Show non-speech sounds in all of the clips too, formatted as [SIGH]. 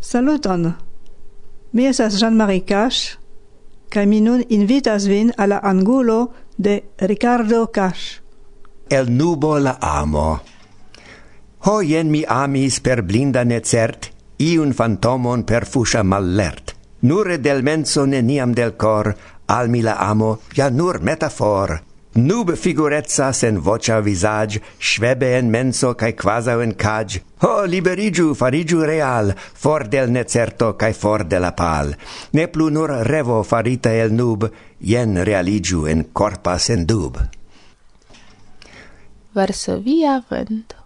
Saluton! Mi esas Jean-Marie Cash, kaj mi nun invitas vin alla angulo de Ricardo Cash. El nubo la amo. Ho jen mi amis per blinda necert, iun fantomon per fuscia mallert. Nure del menso neniam del cor, al mi la amo, ja nur metafor. Nube figurezza sen vocia visage, Schwebe en menso cae quasau en cage, Ho, liberigiu, farigiu real, For del necerto cae for de la pal, Ne plu nur revo farita el nub, jen realigiu en corpa sen dub. Verso via vento.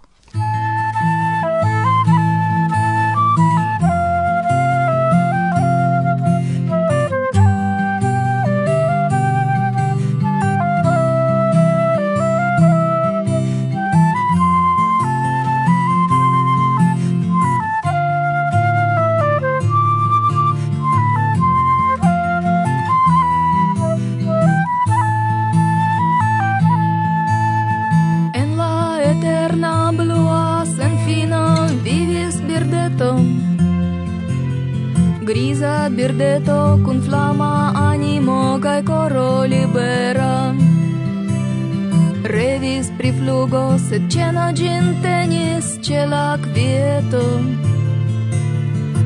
stato.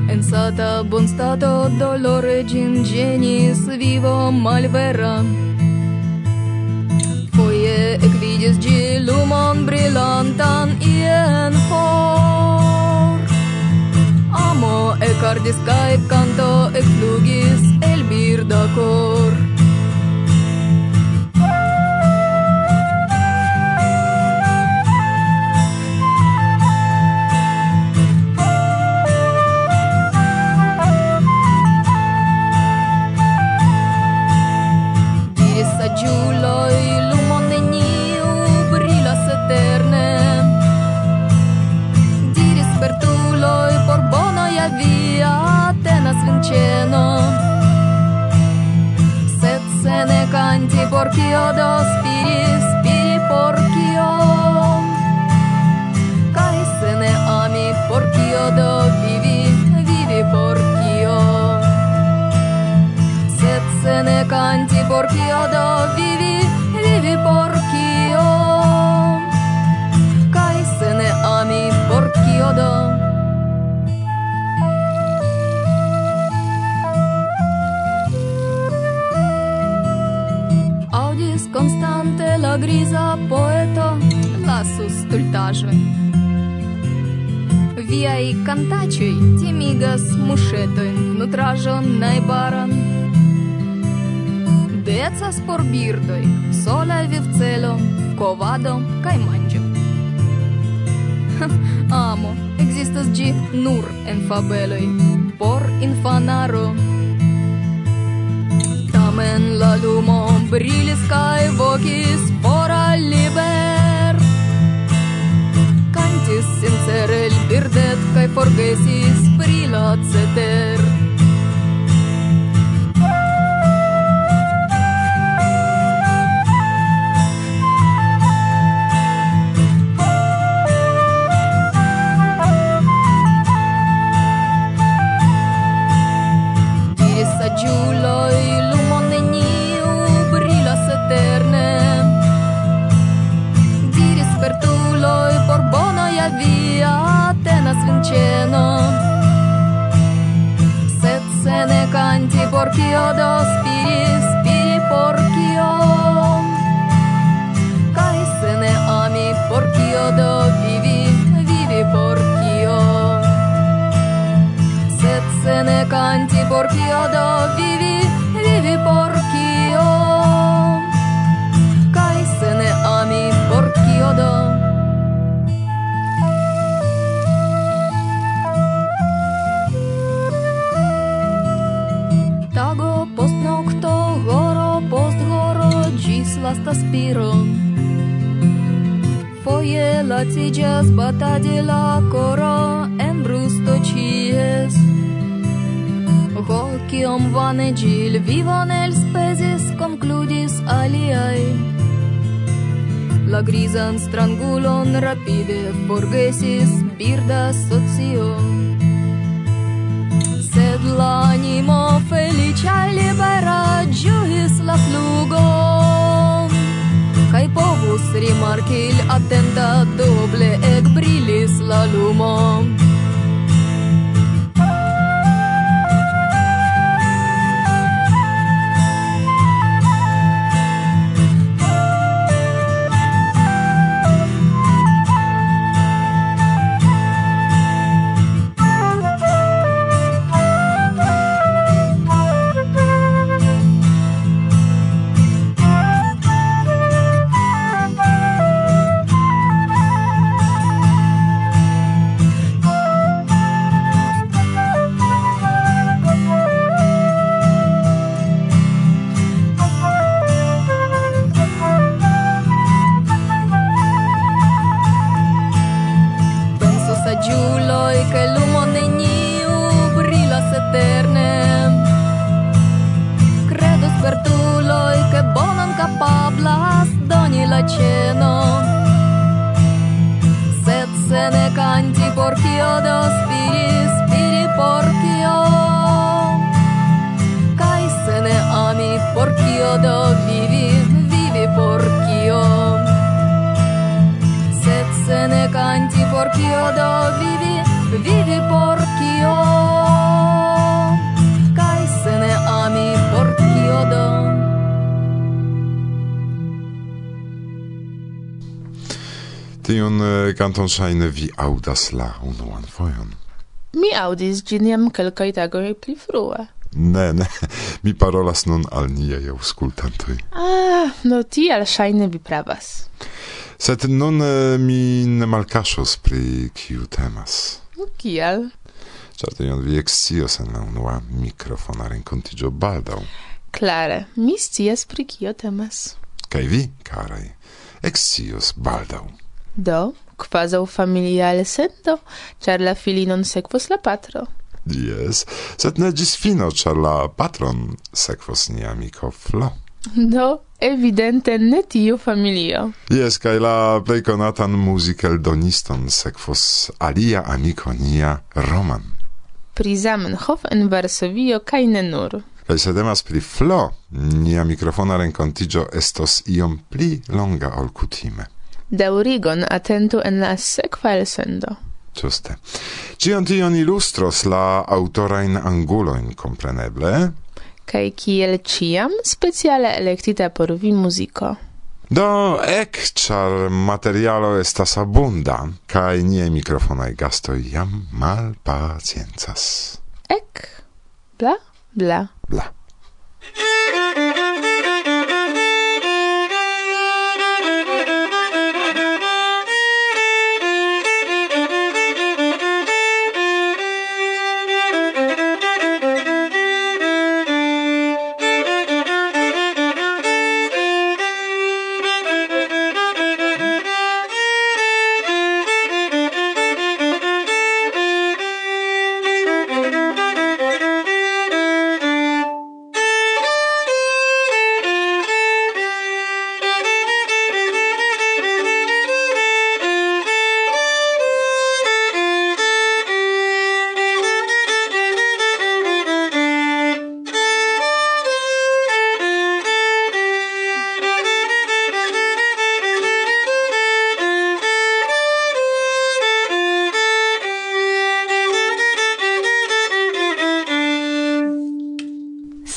En sata bon stato dolore gin genis vivo malvera. Foie ec vidis gi lumon brillantan ien for. Amo ec ardis cae canto ec flugis el birda cor. aplaudis constante la griza poeto lasus stultaĵoj. Viaj kantaĉoj timigas muŝetojn, nutraĵon najbaran. Decas por birdoj, sola vivcelo, kovado kaj manĝo. [LAUGHS] Amo, ekzistas ĝi nur en fabeloj por infanaro tamen la lumo brilis kaj vokis fora liber. Kantis sincere birdet cae forgesis pri la ceter. Julie ĉeno sed se ne kanti por kio do spiri spiri por kio kaj se ne ami por kio do vivi vivi por kio sed se ne kanti por kio do vivi vivi por spiro Foje latigas bata de la coro en brusto cies. Ho kiom vane gil vivon el spezis concludis aliai. La grizan strangulon rapide forgesis birda socio. Sed la animo felicia libera giuis la flugo povus rimarki il attenta doble ec brilis la lumo. canton shine vi audas la unuan foion. Mi audis giniam jam kelkaj pli frua. Ne, ne, mi parolas nun al niaj aŭskultantoj. Ah, no tial shine vi pravas. Sed nun eh, mi ne malcasos pri kiu temas. Kial? Ĉar tion vi ekscios en la unua mikrofona rencontigio baldaŭ. Klare, mi stias pri kio temas. Kai vi, karaj, ekscios baldaŭ. Do? quasau familiale sento, char la filinon sequos la patro. Yes, sed ne gis fino, char la patron sequos ni amico Flo. Do, evidente ne tiu familio. Yes, kai la plei conatan musical doniston sequos alia amico nia Roman. Pri Zamenhof en Varsovio kai ne nur. Kai se demas pri Flo, nia mikrofona rencontigio estos iom pli longa ol kutime daurigon attentu en la sekva elsendo. Giuste. Cion tion illustros la autorain angulojn, compreneble? Kai kiel ciam speciale electita por vi musico. Do ec, char materialo estas abunda kai nie microfonai gastoi jam paciencas. Ek, bla, bla. Bla.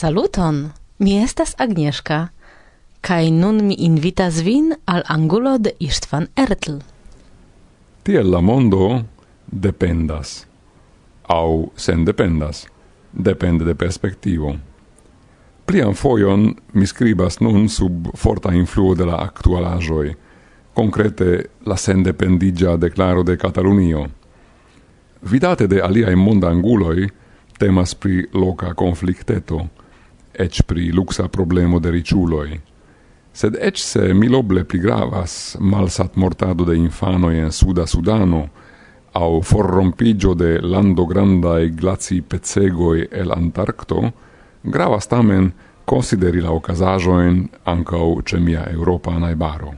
Saluton! Mi estas Agnieszka, kaj nun mi invitas vin al angulo de Istvan Ertl. Tiel la mondo dependas, au sen dependas, depende de perspektivo. Plian foion mi skribas nun sub forta influo de la actualajoi, concrete la sendependigia declaro de Catalunio. Vidate de aliae mondanguloi, temas pri loca conflicteto – ec pri luxa problemo de riciuloi. Sed ec se miloble pli gravas malsat mortado de infanoi en suda Sudano, au forrompigio de lando grandae glaci pezegoi el Antarcto, gravas tamen consideri la ocasajoen ancau ce mia Europa naibaro.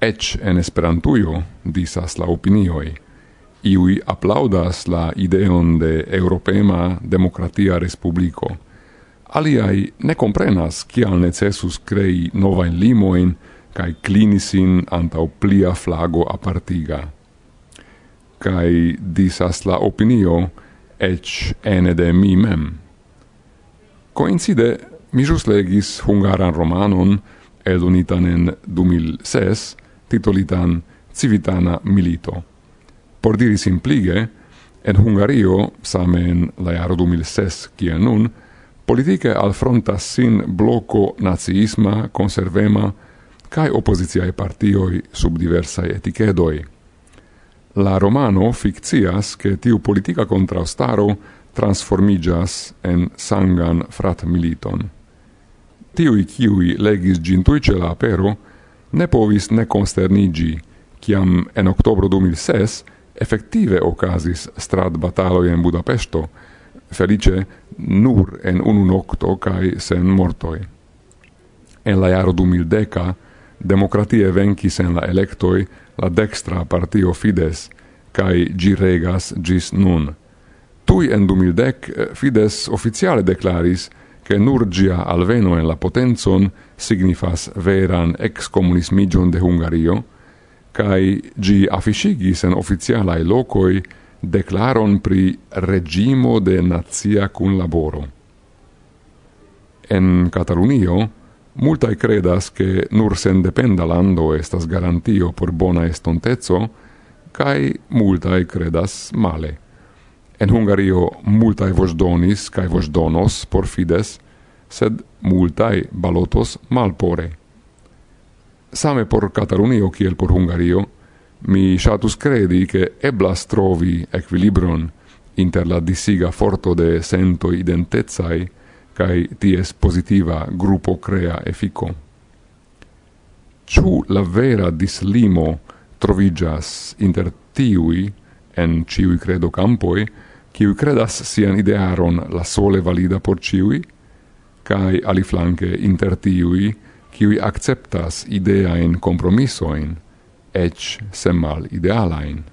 Ec en esperantuio, disas la opinioi, iui applaudas la ideon de Europema Democratia Respublico – Aliai ne comprenas kial necesus crei novain limoin cae clinisin antau plia flago apartiga. Cae disas la opinio, ec ene de mi mem. Coincide, mi jus legis hungaran romanon, edunitan en 2006, titolitan Civitana Milito. Por diri simplige, en Hungario, same en la jaro 2006, kie nun, politike alfrontas sin bloco naziisma, conservema, cae oppositiae partioi sub diversae etichedoi. La romano fictias che tiu politica contraustaro transformigas en sangan frat militon. Tiui kiui legis gin la apero ne povis ne consternigi, ciam en octobro 2006 effective ocasis strat bataloi en Budapesto, – felice nur en unu nocto cae sen mortoi. En la jaro 2010 demokratie vencis en la electoi la dextra partio Fides, cae gi regas gis nun. Tui en 2010 Fides oficiale declaris che nur gia alveno en la potenzon signifas veran ex-comunismigion de Hungario, cae gi affisigis en oficialae locoi declaron pri regimo de nazia cun laboro. En Catalunio, multae credas che nur sendependa lando estas garantio por bona estontezzo, cae multae credas male. En Hungario multae vosdonis cae vosdonos por fides, sed multae balotos malpore. Same por Catalunio kiel por Hungario, mi shatus credi che eblas trovi equilibron inter la disiga forto de sento identezai cae ties positiva gruppo crea effico. Ciu la vera dislimo trovigas inter tiui, en ciui credo campoi, ciui credas sian idearon la sole valida por ciui, cae aliflanque inter tiui, ciui acceptas idea in compromissoin, ec sem mal idealain.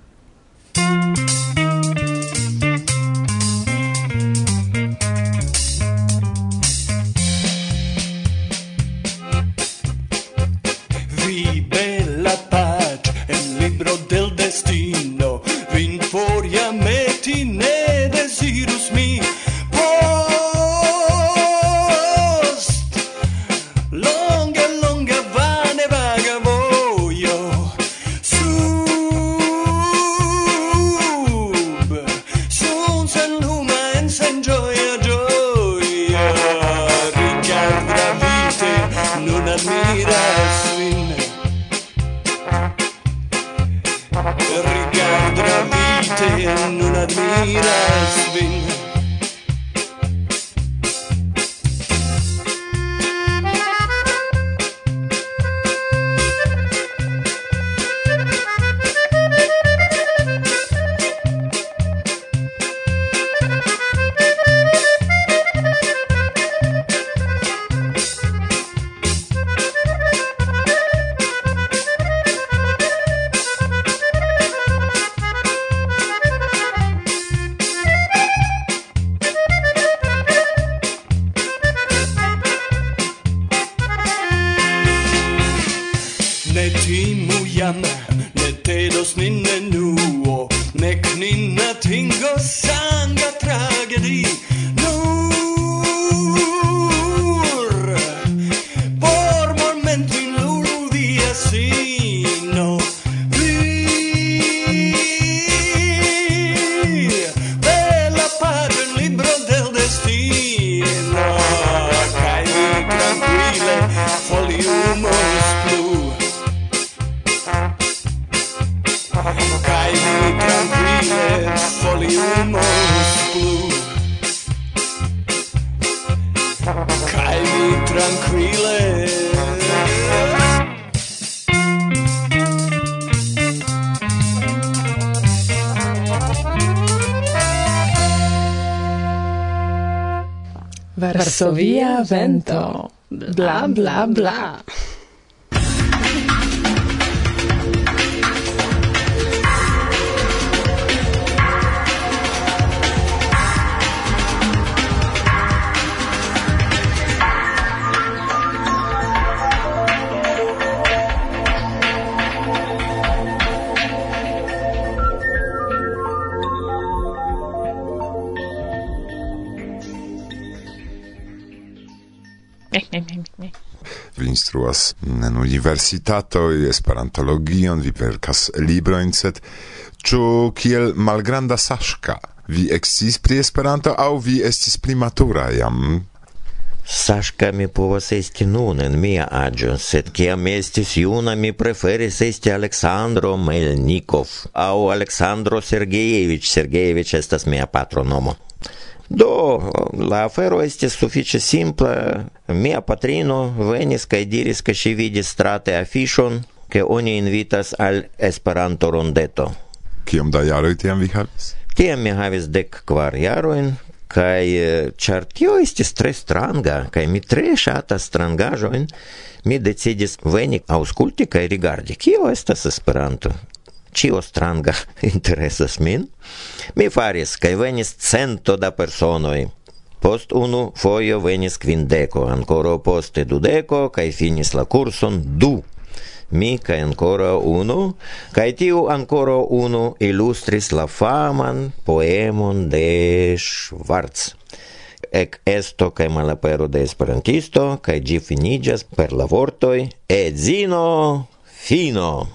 varsovia vento bla bla bla, bla. Vi instruas en universitato esperantologion, vi verkas librojn, sed ĉu kiel malgranda Saŝka vi eksciis pri Esperanto aŭ vi estis pli matura jam? Сашка ми повас ести нун mia мия sed сед кем estis juna, mi preferis esti Aleksandro Melnikov aŭ Aleksandro Sergejevič Sergejevič estas mia patronomo. Do, la afero estis sufiĉe simpla. Mia patrino venis kaj diris, ke ŝi vidis strate afiŝon, ke oni invitas al Esperanto rondeto. Kiom da jaroj tiam vi havis? Tiam mi havis dek kvar jarojn, kai char eh, tio estis tre stranga kai mi tre ŝatas strangaĵojn mi decidis veni aŭskulti kaj rigardi kio estas Esperanto Cio stranga [LAUGHS] interesas min. Mi faris, kaj venis cento da personoj. Post unu fojo venis quindeco, ancora poste dudeco, cae finis la curson du. Mi cae ancora unu, cae tiu ancora unu illustris la faman poemon de Schwarz. Ec esto cae malapero de esperantisto, cae gi finigas per la vortoi «Edzino fino».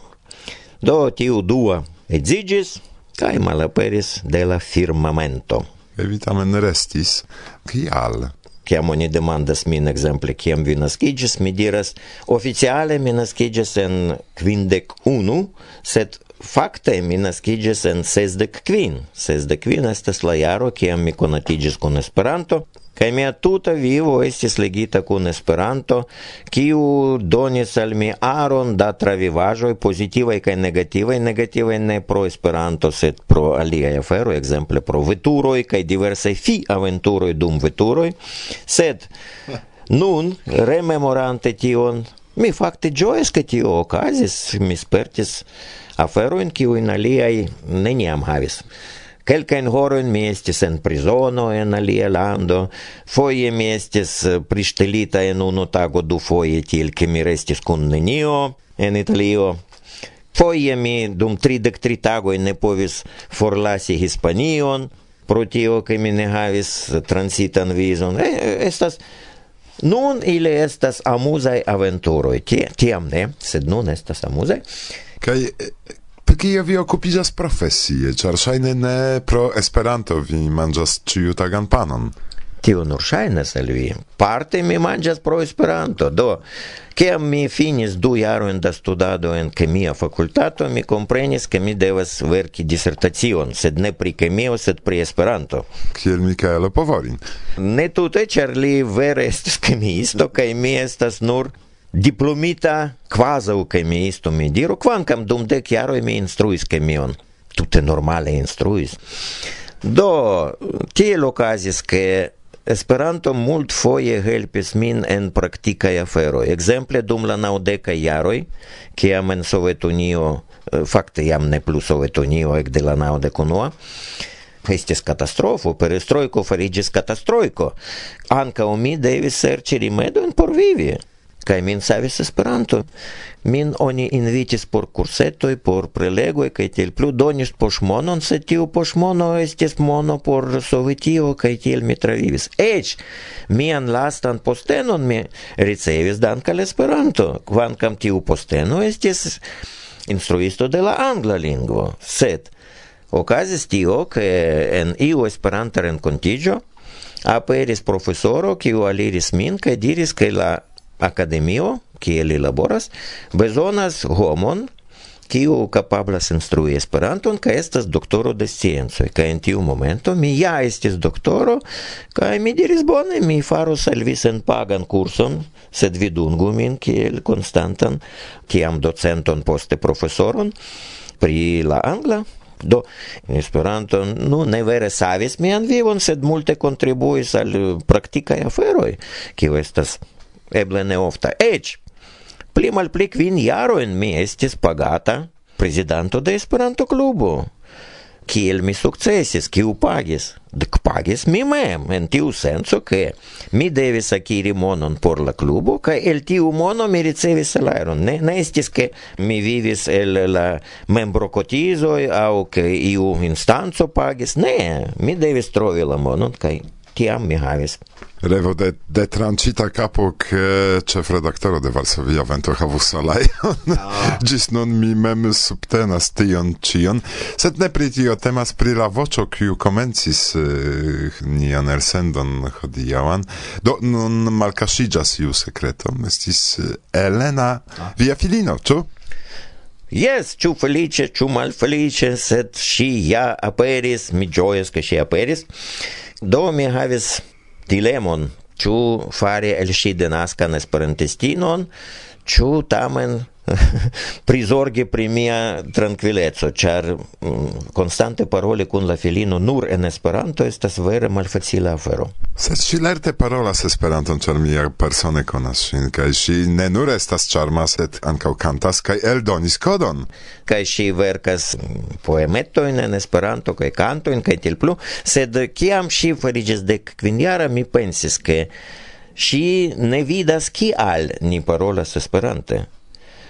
Do tiu dua edzigis kai malaperis de la firmamento. Evitamen restis. Kial? kiam oni demandas min ekzemple kiam vi naskiĝis mi diras oficiale mi naskiĝis en kvindek unu sed Fakte mi naskiĝis en 65. 65 estas la jaro kiam mi konatiĝis kun Esperanto kaj mia tuta vivo estis ligita kun Esperanto, kiu donis al mi aron da travivaĵoj pozitivaj kaj negativaj, negativaj ne pro Esperanto, sed pro aliaj aferoj, ekzemple pro veturoj kaj diversaj fi aventuroj dum veturoj, sed [LAUGHS] nun rememorante tion Mi fakte ĝojas ke tio okazis, mi spertis aferojn kiujn aliaj neniam havis. Kelkajn horojn mi estis en prizono en alia lando, foje mi estis priŝtelita en unu tago dufoje tiel, ke mi restis kun nenio en Italio. Foje mi dum tridek tri tagoj ne povis forlasi Hispanion, pro tio, ke mi ne havis transitan vizon. E, estas Nun ili estas amuzaj aventuroj. Tie, tiam ne, sed nun estas amuzaj. Kaj pri kio vi okupiĝas profesie, ĉar ŝajne ne pro Esperanto vi manĝas ĉiutagan panon? tio nur ŝajnas al vi. Parte mi manĝas pro Esperanto, do kiam mi finis du jarojn da studado en kemia fakultato, mi komprenis, ke mi devas verki disertacion, sed ne pri kemio, sed pri Esperanto. Kiel Mikaelo Povorin. Ne tute, ĉar li vere estas kemiisto kaj mi estas nur diplomita kvazaŭ kemiisto, mi diru, kvankam dum dek jaroj mi instruis kemion. Tute normale instruis. Do, tiel okazis, ke Esperanto mult foje helpis min en praktikaj aferoj. Ekzemple dum la naŭdekaj jaroj, kiam en Sovetunio, eh, fakte jam ne plu Sovetunio ekde la naŭdekunua, estis katastrofo, perestrojko fariĝis katastrojko. Ankaŭ mi devis serĉi rimedojn por vivi kai min savis Esperanto. Min oni invitis por kursetoj, por prelego kaj tel plu donis poŝmonon, se tiu poŝmono estis mono por Sovetio kaj tel mi travivis. ech mian lastan postenon mi ricevis dankal Esperanto, kvankam tiu posteno estis instruisto de la angla lingvo, sed okazis tio ke en iu Esperanta renkontiĝo aperis profesoro kiu aliris min kaj diris ke la academio, kie li laboras, bezonas homon, kiu kapablas instrui Esperanton kaj estas doktoro de sciencoj. Kaj en tiu momento mi ja estis doktoro kaj mi diris bone mi faros al vi senpagan kurson sed vidungu min kiel konstantan kiam docenton poste profesoron pri la angla. Do, Esperanto nu ne vere savis mian vivon, sed multe kontribuis al praktikaj aferoj, kiu estas eble ne ofta. Eĉ pli malpli kvin jarojn mi estis pagata prezidanto de Esperanto-klubo. Kiel mi sukcesis, kiu pagis? Dek pagis mi mem, en tiu senso, ke mi devis akiri monon por la klubo, kaj el tiu mono mi ricevis salajron. Ne, ne estis, ke mi vivis el la membrokotizoj au ke iu instanco pagis. Ne, mi devis trovi la monon kaj tiam mi havis. Revo de, de trancita capo che chef redaktoro de Varsovia Vento havus salai. Ah. [LAUGHS] Gis nun mi mem subtenas tion cion. Sed ne pri tio temas pri la voĉo kiu komencis uh, nian elsendon hodiaŭan. Do nun malkaŝiĝas iu sekreto. Estis eh, Elena, ah. via filino, ĉu? Yes, ĉu feliĉe, ĉu malfeliĉe, sed si ja aperis, mi gioias che si aperis. Do mi havis dilemon, ĉu fari elŝi denaskan esperantistinon, ĉu tamen [LAUGHS] prizorgi pri mia tranquilleco, char mm, constante parole kun la filino nur en Esperanto estas vere malfacila afero. Sed si lerte parolas Esperanton, char mia persone konas ŝin kaj ŝi ne nur estas ĉarma, sed ankaŭ kantas kaj eldonis kodon. Kaj ŝi verkas mm, poemetojn en Esperanto kaj kantojn kaj tiel plu, sed kiam ŝi fariĝis dek kvinjara, mi pensis ke ŝi ne vidas kial ni parolas Esperante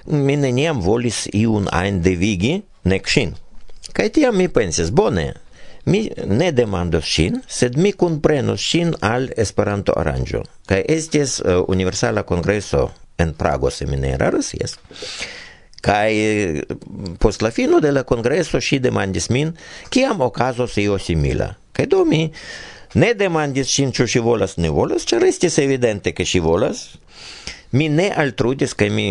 mi neniam volis iun ein devigi, nec ŝin. Kaj tiam mi pensis, bone, mi ne demandos ŝin, sed mi kunprenos ŝin al Esperanto Aranjo. Kaj estes uh, eh, universala kongreso en Prago seminera, yes. Kaj eh, post la fino de la kongreso ŝi demandis min, kiam okazos io simila. Kaj do mi ne demandis ŝin, ĉu ŝi volas, ne volas, ĉar estis evidente, ke ŝi volas. Mi ne altrudis, kaj mi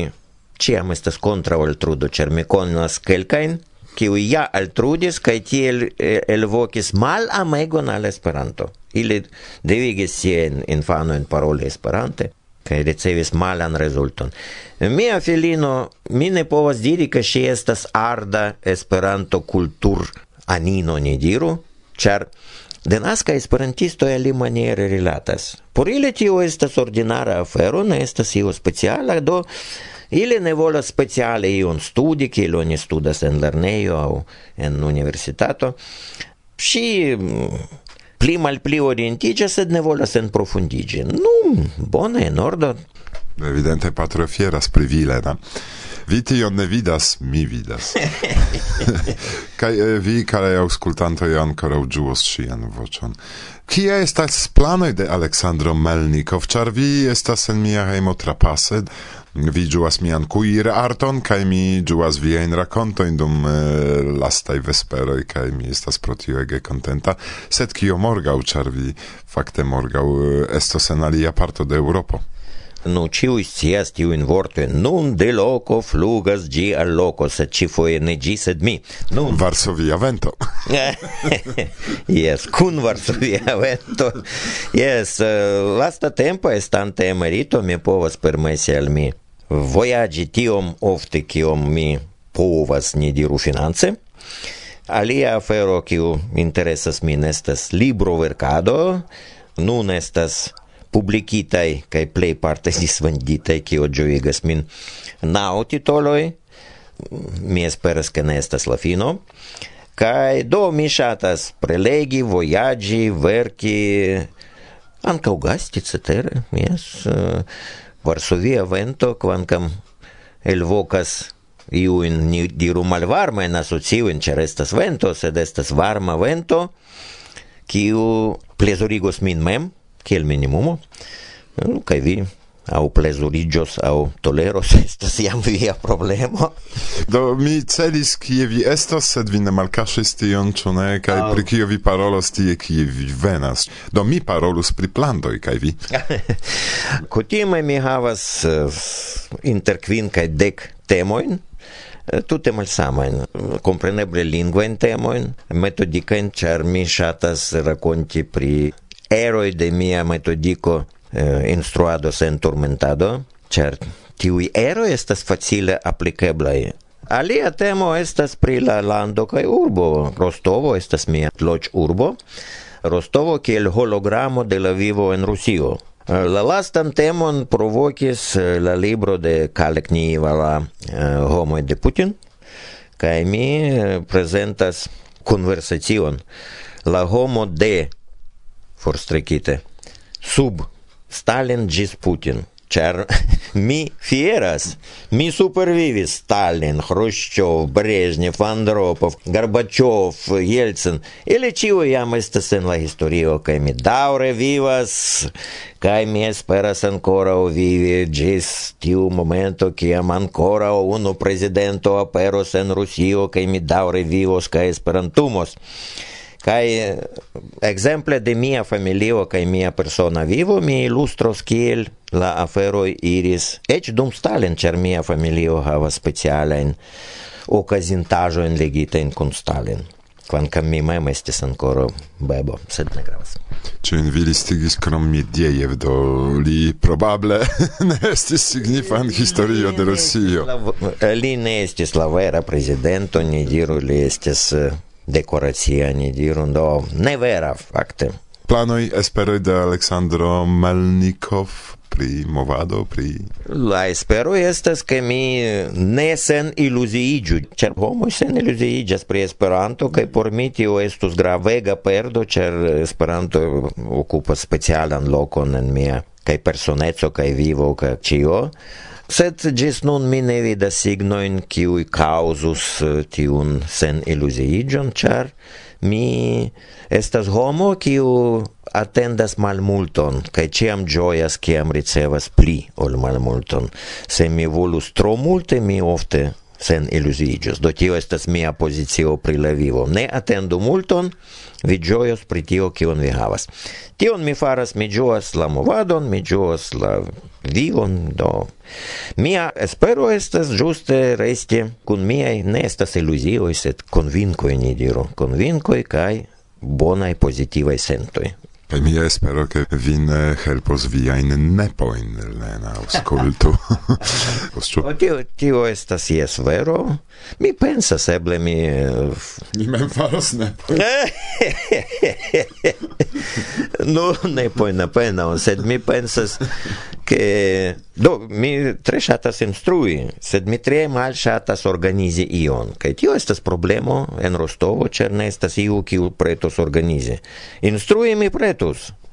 ciam estas contra al trudo, ĉar mi conas kelkajn kiu ja altrudis kaj tiel eh, elvokis malamegon al Esperanto. Ili devigis siajn infanojn paroli Esperante kaj ricevis malan rezulton. Mia filino, mi ne povas diri, ke ŝi estas arda Esperanto kultur anino, ne diru, ĉar Denaska esperantisto e li maniere rilatas. Por ili tio estas ordinara afero, ne estas io speciala, do Ili ne volas speciale iun studi, kiel oni studas en lernejo au en universitato. Și mm, pli mal pli orientiĝas, sed ne volas en. Nu, bone, en ordo. Evidente patro fieras pri vi, Lena. Vi tion ne vidas, mi vidas. [LAUGHS] Kaj eh, vi, karaj aŭskultantoj, ankoraŭ ĝuos ŝian voĉon. Kia estas planoj de Aleksandro Melnikov, ĉar vi estas en mia hejmo trapase Vi giuas mian cuir arton kaj mi ĝuas viajn rakontojn dum eh, vespero vesperoj kaj mi estas pro tio ege kontenta. Sed kio morgaŭ, ĉar vi fakte eh, estos en alia parto de europa nu ciu scias tiuin vorto nun de loco flugas gi al loco sed ĉifoje ne ĝi sed mi. Nun varsovia vento. [LAUGHS] Yes kun varsovia [LAUGHS] vento. Yes uh, lasta tempo estante emerito mi povas permesi al mi vojaĝi tiom ofte kiom mi povas ni diru finance alia afero kiu interesas min estas libroverkado. Nun estas publikitaj kaj plejparte disvenditaj, kio ĝojigas min naŭ titoloj mi esperas ke ne estas la fino. Kaj do mi ŝatas prelegi vojaĝi verki ankaŭ gasti cetere. Jes uh, Varsovia vento kvankam elvokas iun ni diru malvarmajn asociojn ĉar estas vento sed estas varma vento kiu plezurigos min mem kiel minimumo. Kaj vi au plezurigios au toleros [LAUGHS] estas iam via problemo. Do mi celis kie vi estas sed vi ne malkaŝis tion ĉu ne? Kaj pri kio vi parolos tie kie vi venas? Do mi parolus pri plantoj kaj vi? [LAUGHS] Kutime mi havas uh, inter kvin kaj dek temojn eh, tutte malsamajn kompreneble lingvajn temojn metodikajn ĉar mi ŝatas rakonti pri eroi de mia metodico eh, instruado sen turmentado, cer tiui eroi estas facile applicablai. Alia temo estas pri la lando kaj urbo. Rostovo estas mia loĝ urbo. Rostovo kiel hologramo de la vivo en Rusio. Eh, la lastan temon provokis eh, la libro de Kalekniva eh, la Homo de Putin kaj mi prezentas konversacion la homo de forstrekite sub Stalin gis Putin. Ĉar [LAUGHS] mi fieras, mi supervivis Stalin, Hruŝĉov, Brežnev, Andropov, Gorbaĉov, Jelcin, ili ĉiuj jam estas en la historio kaj mi daure vivas kaj mi esperas ankoraŭ vivi gis tiu momento kiam ankoraŭ unu prezidento aperos en Rusio kaj mi daure vivos kaj esperantumos. Kai ekzemple de mia familio kai mia persona vivo mi ilustros kiel la afero iris ec dum Stalin, cer mia familio havas en legita in kun Stalin. Kvankam mi mem estis ancora bebo, sed ne gravas. Ĉu envilistigis krom Diejev, do li probable [LAUGHS] ne estis signifan historio de Rusio? Eh, li ne estis la vera prezidento, ni diru li estis... Uh, ni dirun, do, ne vera fakte. Planoj esperoj de Aleksandro Melnikov pri movado pri la espero estas ke mi ne sen iluziiĝu ĉar homoj sen iluziiĝas pri Esperanto kaj por mi tio estus gravega perdo ĉar Esperanto okupas specialan lokon en mia kaj personeco kaj vivo kaj ĉio sed gis nun mi ne vidas signoin kiui causus eh, tiun sen illusiigion, char mi estas homo kiu attendas malmulton kai ciam gioias ciam ricevas pli ol malmulton. Se mi volus tro multe, mi ofte sen illusiigios. Do tio estas mia pozicio pri la vivo. Ne attendu multon, vi gioios pri tio kion vi havas. Tion mi faras, mi gioas la movadon, mi gioas la vivon, do. Mia espero estas juste resti kun miaj ne estas iluzioj, sed konvinkoj, ni diru, konvinkoj kaj bonaj pozitivaj sentoj. Kaj mi espero che vin eh, helpos via in nepoin, Lena, auscultu. [LAUGHS] Tio, oh, tio, tio estas jes vero. Mi pensas eble mi... Eh, mi mem faros nepoin. [LAUGHS] no, nepoin apenaŭ, sed mi pensas che Do, mi tre shatas instrui, sed mi tre malŝatas organizi ion. Kaj tio estas problemo en Rostovo, cer ne estas iu, kiu pretos organizi. Instrui mi pretus,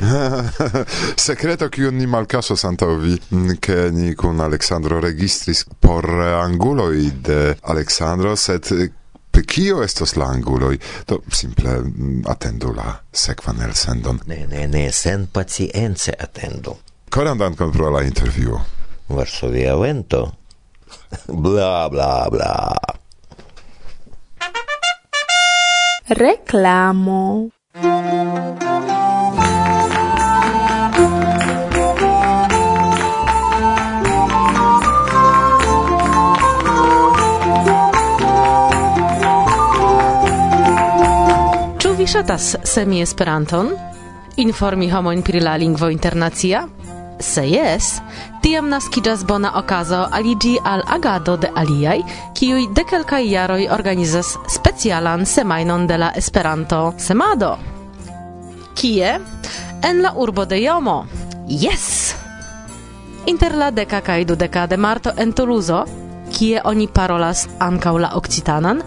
[LAUGHS] Secreto kiu ni malkaŝas santa vi, mm, che ni con Alexandro registris por anguloj de Alexandro set eh, Pe kio estos la anguloi? Do simple mm, atendu la sekvan elsendon. Ne, ne, ne, sen pacience atendu. Koran dankon pro la intervjuo. Varsovia vento. bla, bla, bla. Reclamo. Shatas semi Esperanton? Informi homoin pri la lingvo internacia? Se yes, tiam naskiĝas bona okazo aligi al agado de aliai, kiuj de kelkaj jaroj organizas specialan semajnon de la Esperanto-semado. Kie? En la urbo de Jomo. Jes! Inter la deka kaj dudeka de marto en Toulouse, kie oni parolas ankaŭ la okcitanan,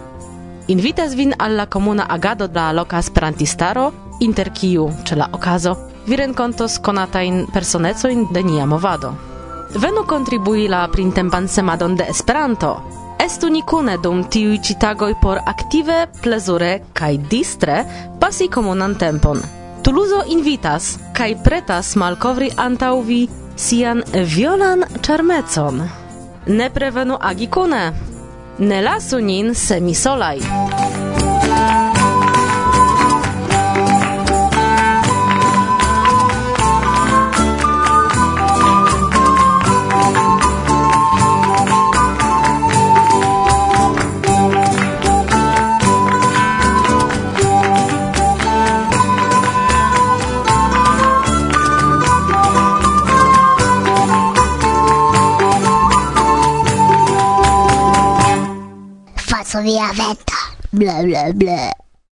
Invitas vin al la agado da loca loka esperantistaro, inter kiu ce la okazo vi renkontos konatajn personecojn de nia movado. Venu contribui la printempan semadon de Esperanto. Estu ni kune dum tiuj ĉi tagoj por aktive, plezure kaj distre pasi komunan tempon. Tuluzo invitas kaj pretas malkovri antaŭ vi sian violan ĉarmecon. Ne prevenu agi kune! Ne lasu nin semisolaj. Varsovia vento. Bla bla bla.